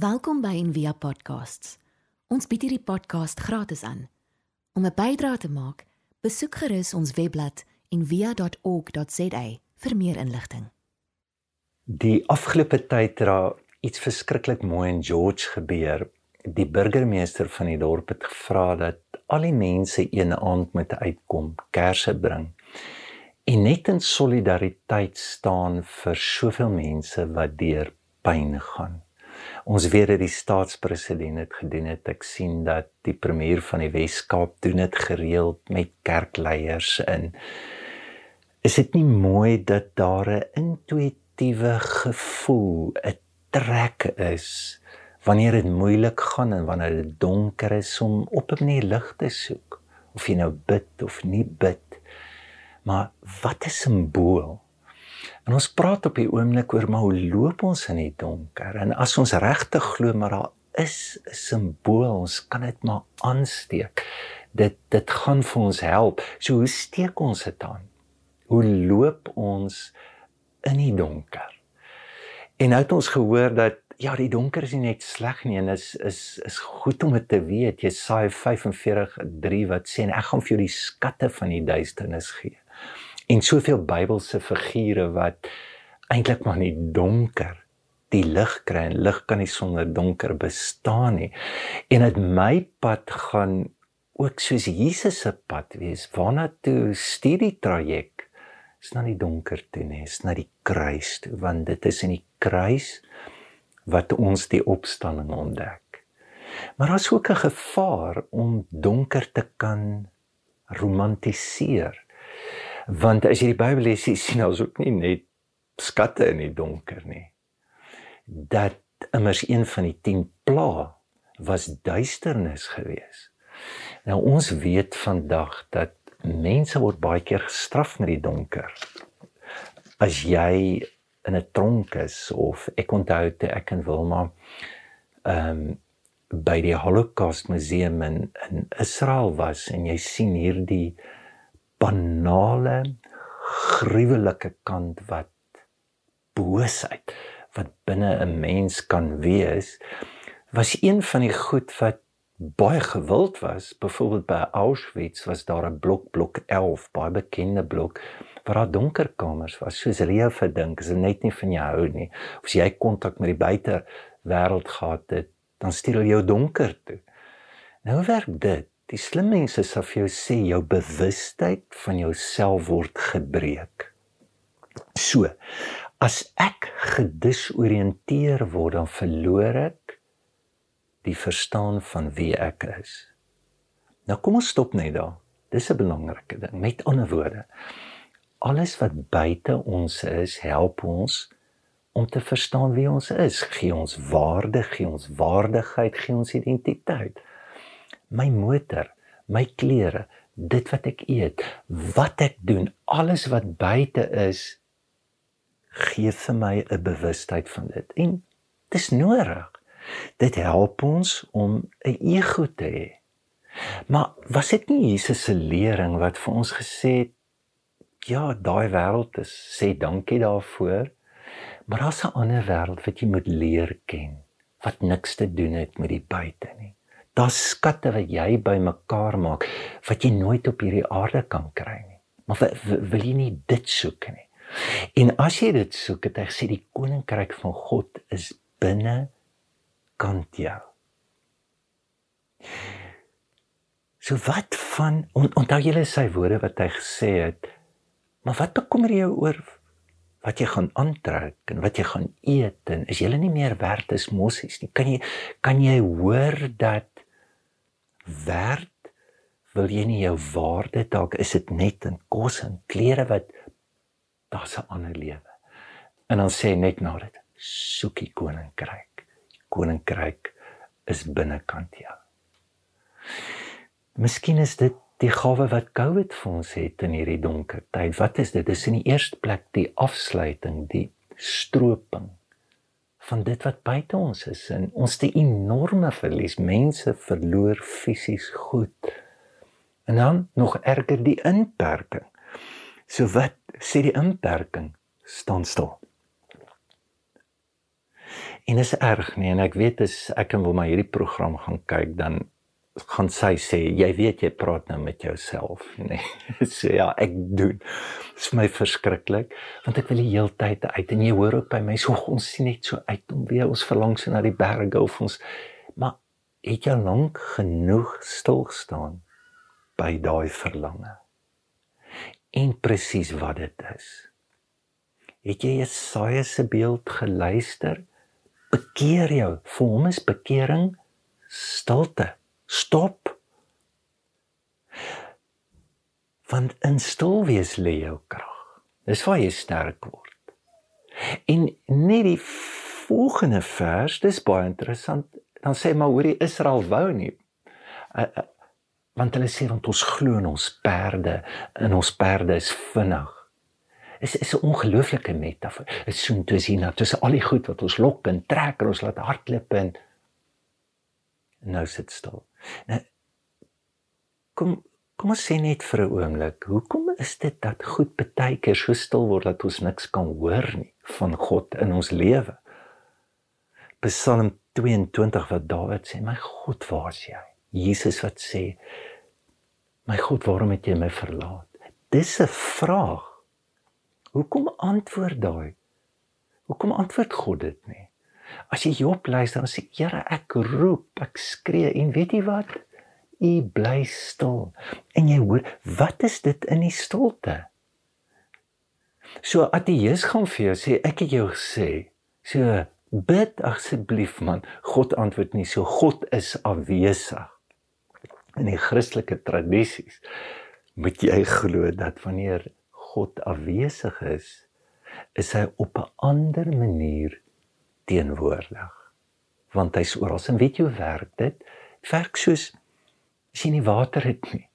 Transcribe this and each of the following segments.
Welkom by Envia Podcasts. Ons bied hierdie podcast gratis aan. Om 'n bydrae te maak, besoek gerus ons webblad en via.org.za vir meer inligting. Die afgelope tyd het daar iets verskriklik mooi in George gebeur. Die burgemeester van die dorp het gevra dat al die mense een aand moet uitkom, kersse bring. En net in solidariteit staan vir soveel mense wat deur pyn gaan. Ons weet dat die staatspresident dit gedoen het. Ek sien dat die premier van die Wes-Kaap doen dit gereeld met kerkleiers in. Is dit nie mooi dat daar 'n intuïtiewe gevoel, 'n trek is wanneer dit moeilik gaan en wanneer dit donker is om op 'n manier lig te soek of jy nou bid of nie bid? Maar wat 'n simbool en ons praat op die oomblik oor maar hoe loop ons in die donker en as ons regtig glo maar daar is 'n simbool ons kan dit maar aansteek dit dit gaan vir ons help so hoe steek ons dit aan hoe loop ons in die donker? En nou het ons gehoor dat ja, die donker is nie net sleg nie en is is is goed om dit te weet. Jesaja 45:3 wat sê en ek gaan vir jou die skatte van die duisternis gee. En soveel Bybelse figure wat eintlik maar nie donker die lig kry en lig kan nie sonder donker bestaan nie. En dit my pad gaan ook soos Jesus se pad wees. Waarna toe stuur die traject is na die donker toe nie, is na die kruis toe, want dit is in die kruis wat ons die opstanding ontdek. Maar daar's ook 'n gevaar om donker te kan romantiseer. Want as jy die Bybel lees, sien ons ook nie net skatte in die donker nie. Dat immers een van die 10 pla was duisternis geweest. Nou ons weet vandag dat mense word baie keer gestraf met die donker. As jy in 'n tronk is of ek onthou te ek en Wilma ehm um, by die Holocaust museum in in Israel was en jy sien hierdie banale gruwelike kant wat boosheid wat binne 'n mens kan wees was een van die goed wat baie gewild was. Byvoorbeeld by Auschwitz was daar 'n blok blok 11, baie bekende blok waar daar donker kamers was. Soos hulle jou verdink, is dit net nie van jou hou nie. Of as jy kontak met die buite wêreld gehad het, dan stuur hulle jou donker toe. Nou werk dit. Die slim mense sal vir jou sê jou bewustheid van jouself word gebreek. So, as ek gedisoriënteer word, dan verloor ek die verstaan van wie ek is. Nou kom ons stop net daar. Dis 'n belangrike ding. Met ander woorde, alles wat buite ons is, help ons om te verstaan wie ons is, gee ons waarde, gee ons waardigheid, gee ons identiteit. My motor, my klere, dit wat ek eet, wat ek doen, alles wat buite is, gee vir my 'n bewustheid van dit. En dis nodig. Dit help ons om 'n ego te hê. Maar was dit nie Jesus se lering wat vir ons gesê het ja, daai wêreld is sê dankie daarvoor. Maar daar's 'n ander wêreld wat jy moet leer ken wat niks te doen het met die buite nie. Daar's skatte wat jy bymekaar maak wat jy nooit op hierdie aarde kan kry nie. Maar wil jy nie dit soek nie? En as jy dit soek, het hy gesê die koninkryk van God is binne kant jou. So wat van on, onthou julle sy woorde wat hy gesê het, maar wat bekommer jy oor wat jy gaan aantrek en wat jy gaan eet en is jy nie meer werd as mossies nie. Kan jy kan jy hoor dat werd wil jy nie jou waarde dalk is dit net in kos en klere wat daar's 'n ander lewe. En dan sê net na dit soekie koninkryk koninkryk is binnekant jou. Miskien is dit die gawe wat COVID vir ons het in hierdie donker tyd. Wat is dit? Dis in die eerste plek die afsluiting, die stroping van dit wat buite ons is en ons te enorme verlies. Mense verloor fisies goed. En dan nog erger die inperking. So wat sê die inperking? Staan stil. En is erg nie en ek weet as ek wil maar hierdie program gaan kyk dan gaan sy sê jy weet jy praat nou met jouself. Nê nee. so ja ek doen. Dit is my verskriklik want ek wil die hele tyd uit en jy hoor ook by my so ons sien net so uit om weer ons verlang so na die berge of ons maar het jy lank genoeg stil staan by daai verlange? En presies wat dit is. Het jy Jesaja se beeld geluister? Bekeer jou. Vir hom is bekering stilte Stop. Want in stil wees lê jou krag. Dis waar jy sterk word. En net die volgende vers, dis baie interessant. Dan sê maar hoorie Israel wou nie. Uh, uh, want hulle sê want ons glo in ons perde en ons perde is vinnig. Is is 'n ongelooflike metafoor. Dit is so intussen tussen al die goed wat ons lok en trek en ons laat hardloop en nou sit stil. Nou kom kom ons sê net vir 'n oomblik, hoekom is dit dat goed baie keer so stil word dat ons niks kan hoor nie van God in ons lewe? Psalm 22 wat Dawid sê, "My God, waar is jy?" Jesus wat sê, "My God, waarom het jy my verlaat?" Dis 'n vraag. Hoekom antwoord daai? Hoekom antwoord God dit nie? As jy Job luister, dan sê Here, ek roep, ek skree en weet jy wat? U bly stil. En jy hoor, wat is dit in die stilte? So ateës gaan vir jou sê, ek het jou gesê, so bid asseblief man, God antwoord nie, so God is afwesig. In die Christelike tradisies moet jy glo dat wanneer God afwesig is, is hy op 'n ander manier teenwoordig. Want hy's oral. En weet jy hoe werk dit? Werk soos as jy nie water het nie.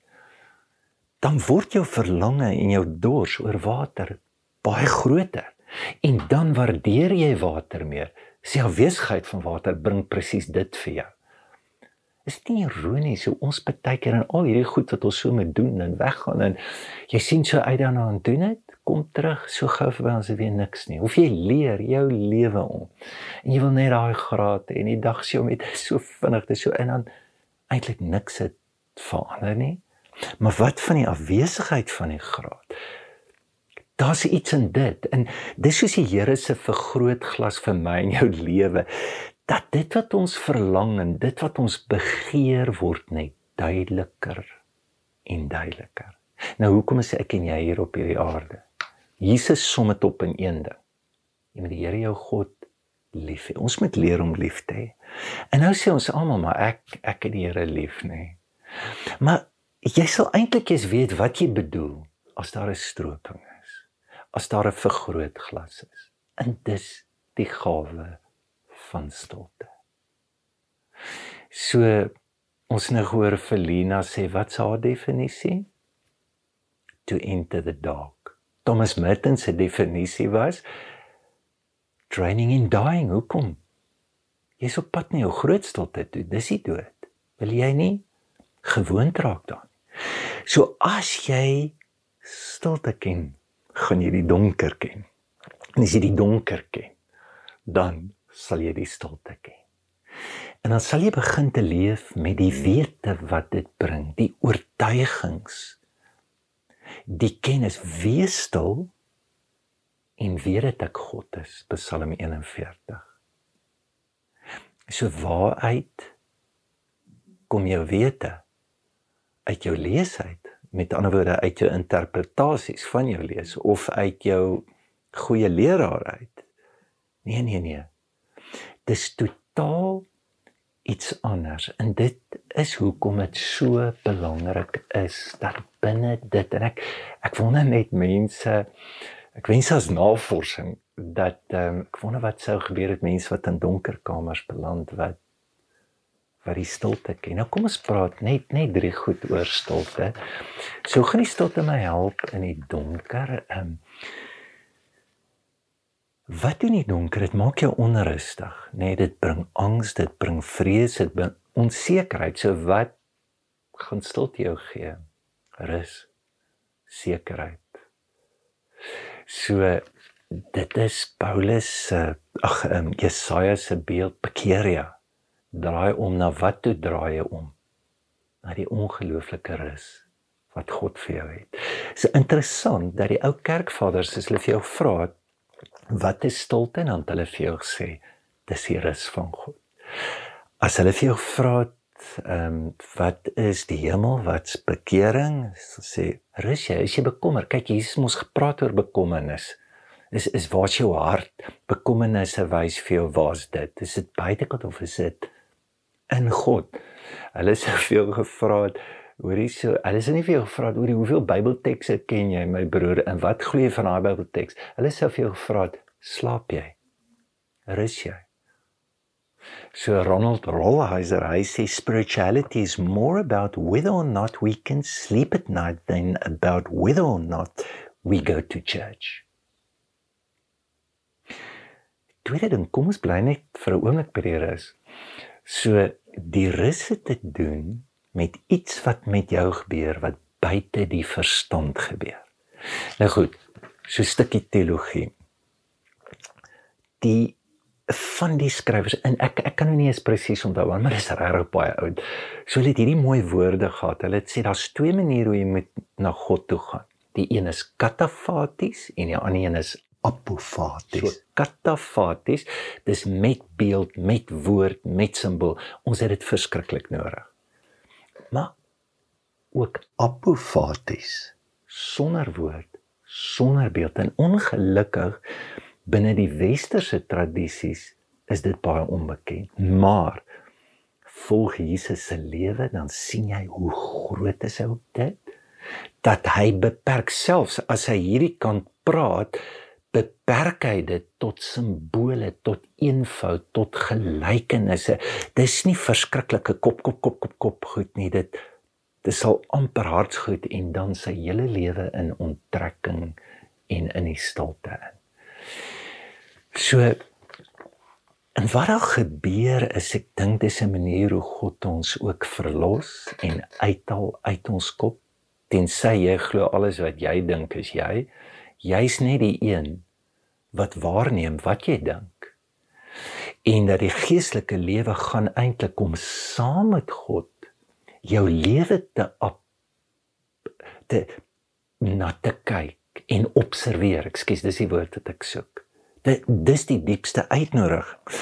Dan word jou verlange en jou dors oor water baie groter. En dan waardeer jy water meer. Sy afwesigheid van water bring presies dit vir jou. Is dit nie ironies hoe ons baie keer in al hierdie goed wat ons so moet doen en weggaan en jy sien so uit daarna en doen dit? Kom terug so gou vir ons weer niks nie. Hoef jy leer jou lewe om. En jy wil net daai graad en die dag sien om dit so vinnig te so in dan eintlik niks het verander nie. Maar wat van die afwesigheid van die graad? Daar's iets in dit. En dis soos die Here se vergrootglas vir my en jou lewe dat dit wat ons verlang en dit wat ons begeer word net duideliker en duideliker. Nou hoekom is ek en jy hier op hierdie aarde? Jesus som dit op in een ding. Jy moet die Here jou God lief hê. Ons moet leer om lief te hê. En nou sê ons almal maar ek ek het die Here lief, nê. Nee. Maar jy sal eintlik eens weet wat jy bedoel as daar 'n stroping is. As daar 'n vergrootglas is. En dis die gawe van stilte. So ons nou hoor Felina sê wat is haar definisie? To enter the dark. Thomas Merton se definisie was training in dying. Hoekom? Jy's op pad na jou groot stilte toe. Dis die dood. Wil jy nie gewoond raak daaraan? So as jy stilte ken, gaan jy die donker ken. En as jy die donker ken, dan sal jy die stilte ken. En dan sal jy begin te leef met die wete wat dit bring, die oortuigings die kennis wees stil en weet dit ek God is Psalm 41 so waaruit kom jou wete? Uit jou leesheid met ander woorde uit jou interpretasies van jou lees of uit jou goeie leraar uit? Nee nee nee. Dis totaal iets anders en dit is hoekom dit so belangrik is dat binne dit en ek ek wonder net mense ek wens as navorsing dat um, ek wonder wat sou gebeur het mense wat in donker kamers beland wat wat die stilte ken. Nou kom ons praat net net drie goed oor stilte. So gaan die stilte my help in die donker. Ehm um, Wat doen die donker? Dit maak jou onrustig, nê? Nee, dit bring angs, dit bring vrees, dit bring onsekerheid. So wat gaan stilte jou gee? Rus, sekerheid. So dit is Paulus se ag um, Jesaja se beeld bekeeria. Draai om na wat toe draai jy om? Na die ongelooflike rus wat God vir jou het. Dit is interessant dat die ou kerkvaders as hulle vir jou vra wat is stilte en dan hulle vir jou sê dis die rus van God. As hulle vir jou vra ehm um, wat is die hemel? Wat's bekering? Sê rus jy, is jy bekommer? Kyk, Jesus mos gepraat oor bekommernis. Is is waar jou hart bekommernisse wys vir jou waar's dit? Is dit buitekant of is dit in God? Hulle sê vir jou gevra het Hoorie so, hulle sê nie vir jou gevra het oor hoeveel Bybeltekste ken jy my broer en wat glo jy van daai Bybelteks? Hulle sê vir jou gevra het, slaap jy? Rus jy? So Ronald Rolheiser, hy sê spirituality is more about whether or not we can sleep at night than about whether or not we go to church. Tweede ding, kom ons bly net vir 'n oomblik by die rus. So die rus het te doen met iets wat met jou gebeur wat buite die verstand gebeur. Nou goed, so 'n stukkie teologie. Die van die skrywers en ek ek kan nou nie eens presies onthou maar dit is regtig baie oud. So hulle het hierdie mooi woorde gehad. Hulle het sê daar's twee maniere hoe jy moet na God toe gaan. Die een is katafaties en die ander een is apofaties. So katafaties, dis met beeld, met woord, met simbool. Ons het dit verskriklik nodig. Maar ook apofaties sonder woord, sonder beeld en ongelukkig binne die westerse tradisies is dit baie onbekend. Maar volg Jesus se lewe dan sien jy hoe groot is hy op dit dat hy beperk selfs as hy hierdie kan praat beperk hy dit tot simbole tot eenvoud tot gelykenisse? Dis nie verskriklike kop kop kop kop kop goed nie. Dit dis sal amper hartsgoed en dan sy hele lewe in onttrekking en in die stilte in. So en wat daar gebeur is ek dink dis 'n manier hoe God ons ook verlos en uithaal uit ons kop. Tensy jy glo alles wat jy dink is jy jy's net die een wat waarneem wat jy dink en dat die geestelike lewe gaan eintlik om saam met God jou lewe te op te na te kyk en observeer ekskuus dis die woord wat ek soek Dit dis die diepste uitnodiging.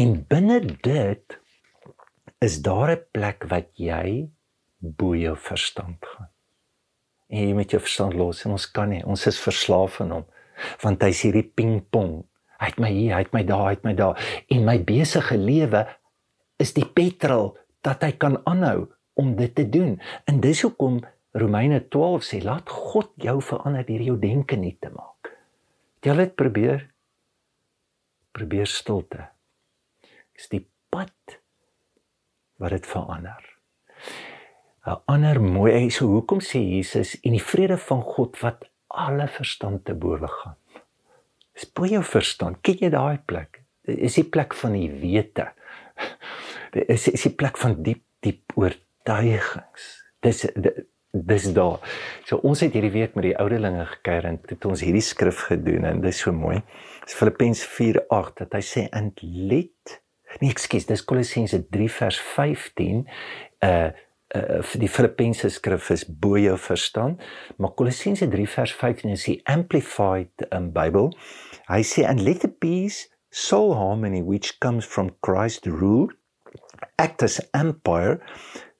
En binne dit is daar 'n plek wat jy bo jou verstand gaan. En jy met jou verstand los en ons kan nie, ons is verslaaf aan hom. Want hy's hierdie pingpong. Hy het my hier, hy het my daar, hy het my daar. En my besige lewe is die petrol dat hy kan aanhou om dit te doen. En dis hoekom Romeine 12 sê laat God jou verander deur jou denke nie te maak. Jy het probeer probeer stilte. Is die pad wat dit verander. 'n Ander mooi so hoekom sê Jesus en die vrede van God wat alle verstand te bowe gaan. Dis bo jou verstand. Kyk jy daai plek. Dit is die plek van die wete. Dit is is die plek van diep diep oortuigings. Dis dis daar. So ons het hierdie week met die ouderlinge gekuier en het ons hierdie skrif gedoen en dis so mooi. Dis Filippense 4:8 dat hy sê and let Nee, ekskuus, dis Kolossense 3 vers 15. Uh uh die Filippense skrif is bo jou verstand, maar Kolossense 3 vers 15 is die amplified um, Bible. Hy sê and let the peace soul harmony which comes from Christ rule act as empire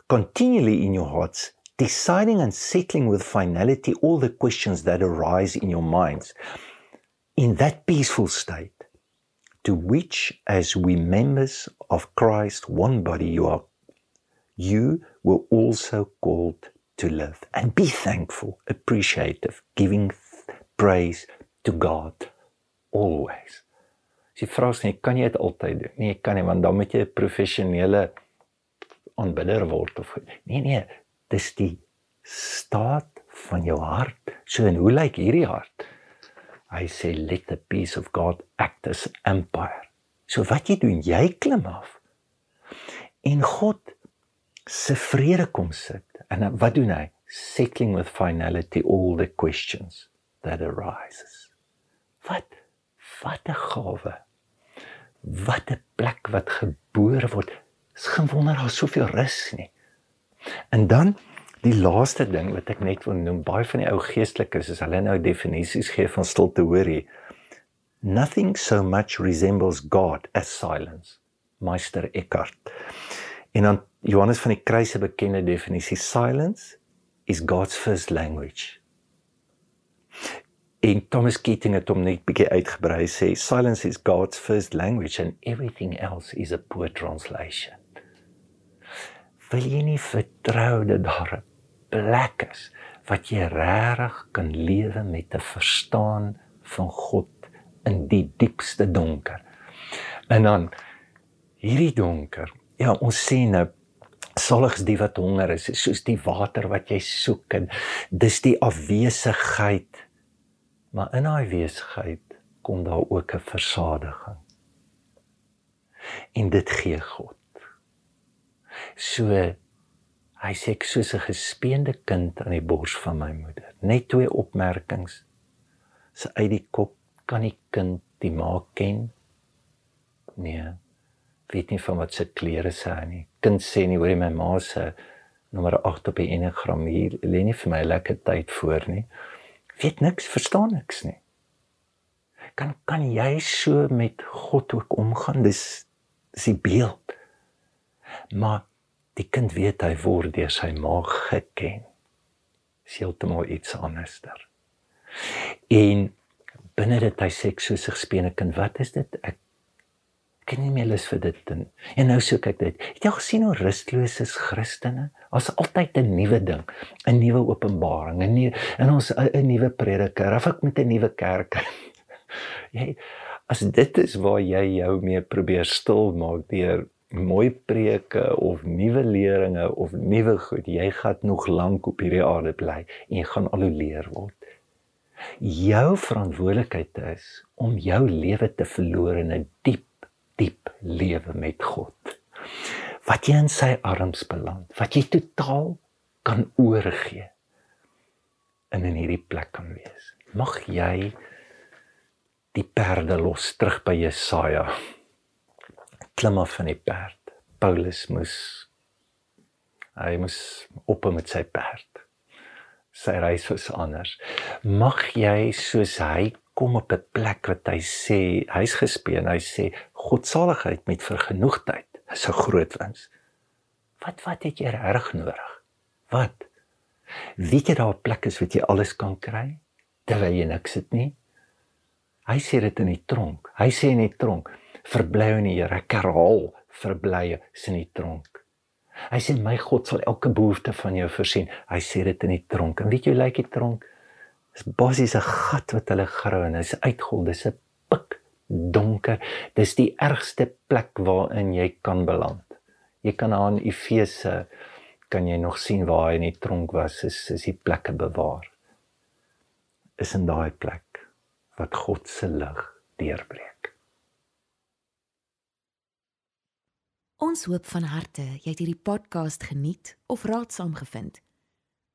continually in your hearts deciding and settling with finality all the questions that arise in your minds. In that peaceful state, to which, as we members of Christ, one body, you are, you were also called to live. And be thankful, appreciative, giving praise to God always. As jy vra sê, kan jy dit altyd doen? Nee, kan nie, want dan moet jy 'n professionele aanbidder word of Nee, nee, dis die staat van jou hart. So en hoe lyk hierdie hart? Hy sê let the peace of God act as empire. So wat jy doen, jy klim af. En God se vrede kom sit. En wat doen hy? Settling with finality all the questions that arises. Wat Wat 'n gawe. Wat 'n plek wat gebore word. Dis geen wonder daar soveel rus nie. En dan die laaste ding wat ek net wil noem, baie van die ou geestelikes is hulle nou definisies gee van stilte hoorie. Nothing so much resembles God as silence. Meister Eckhart. En dan Johannes van die Kruis se bekende definisie silence is God's first language. En Thomas Keating het hom net bietjie uitgebrei sê silence is God's first language and everything else is a poor translation. Wil jy nie vertrou dat daar 'n plek is wat jy regtig kan lewe met 'n verstaan van God in die diepste donker. En dan hierdie donker. Ja, ons sien nou saligs die wat honger is, soos die water wat jy soek en dis die afwesigheid. Maar in daai afwesigheid kom daar ook 'n versadiging. En dit gee God. So hy sê ek soos 'n gespeende kind aan die bors van my moeder. Net twee opmerkings. Sy uit die kop kan die kind die ma ken? Nee weet nie van wat se klere sy het nie. Kind sê nie hoor jy my ma se nommer 8 op die Enneagram hier lê nie vir my lekker tyd voor nie. Weet niks, verstaan niks nie. Kan kan jy so met God ook omgaan? Dis dis die beeld. Maar die kind weet hy word deur sy ma geken. Dis heeltemal iets anderster. En binne dit hy sê ek soos 'n gespeene kind, wat is dit? Ek ek nie meer lus vir dit nie. En nou soek ek dit. Het jy gesien hoe rusteloos is Christene? Ons altyd 'n nuwe ding, 'n nuwe openbaring, 'n nuwe in ons 'n nuwe prediker, of ek met 'n nuwe kerk. jy as dit is waar jy jou mee probeer stil maak deur mooi preke of nuwe leringe of nuwe goed, jy gaan nog lank op hierdie aarde bly en jy gaan al hoe leer word. Jou verantwoordelikheid is om jou lewe te verloor in 'n diep diep lewe met God. Wat jy in sy arms beland, wat jy totaal kan oorgee en in hierdie plek kan wees. Mag jy die perde los terug by Jesaja. Klim af van die perd. Paulus moes hy moes op met sy perd. Sy reis was anders. Mag jy soos hy kom op 'n plek wat hy sê, hy's gespeen, hy sê godsaligheid met vergenoegdheid is 'n groot wins. Wat wat het jy reg nodig? Wat? Wie het daar 'n plek is wat jy alles kan kry terwyl jy niks het nie? Hy sê dit in die tronk. Hy sê in die tronk, verbly in die Here, ek herhaal, verbly in die tronk. Hy sê my God sal elke behoefte van jou voorsien. Hy sê dit in die tronk. En weet jy hoe lyk die tronk? Dis basies 'n gat wat hulle grawe en hy's uitgehol. Dis 'n pik donker. Dis die ergste plek waarin jy kan beland. Jy kan aan Efese kan jy nog sien waar hy in die tronk was. Is is die plekke bewaar. Is in daai plek wat God se lig deurbreek. Ons hoop van harte jy het hierdie podcast geniet of raadsaam gevind.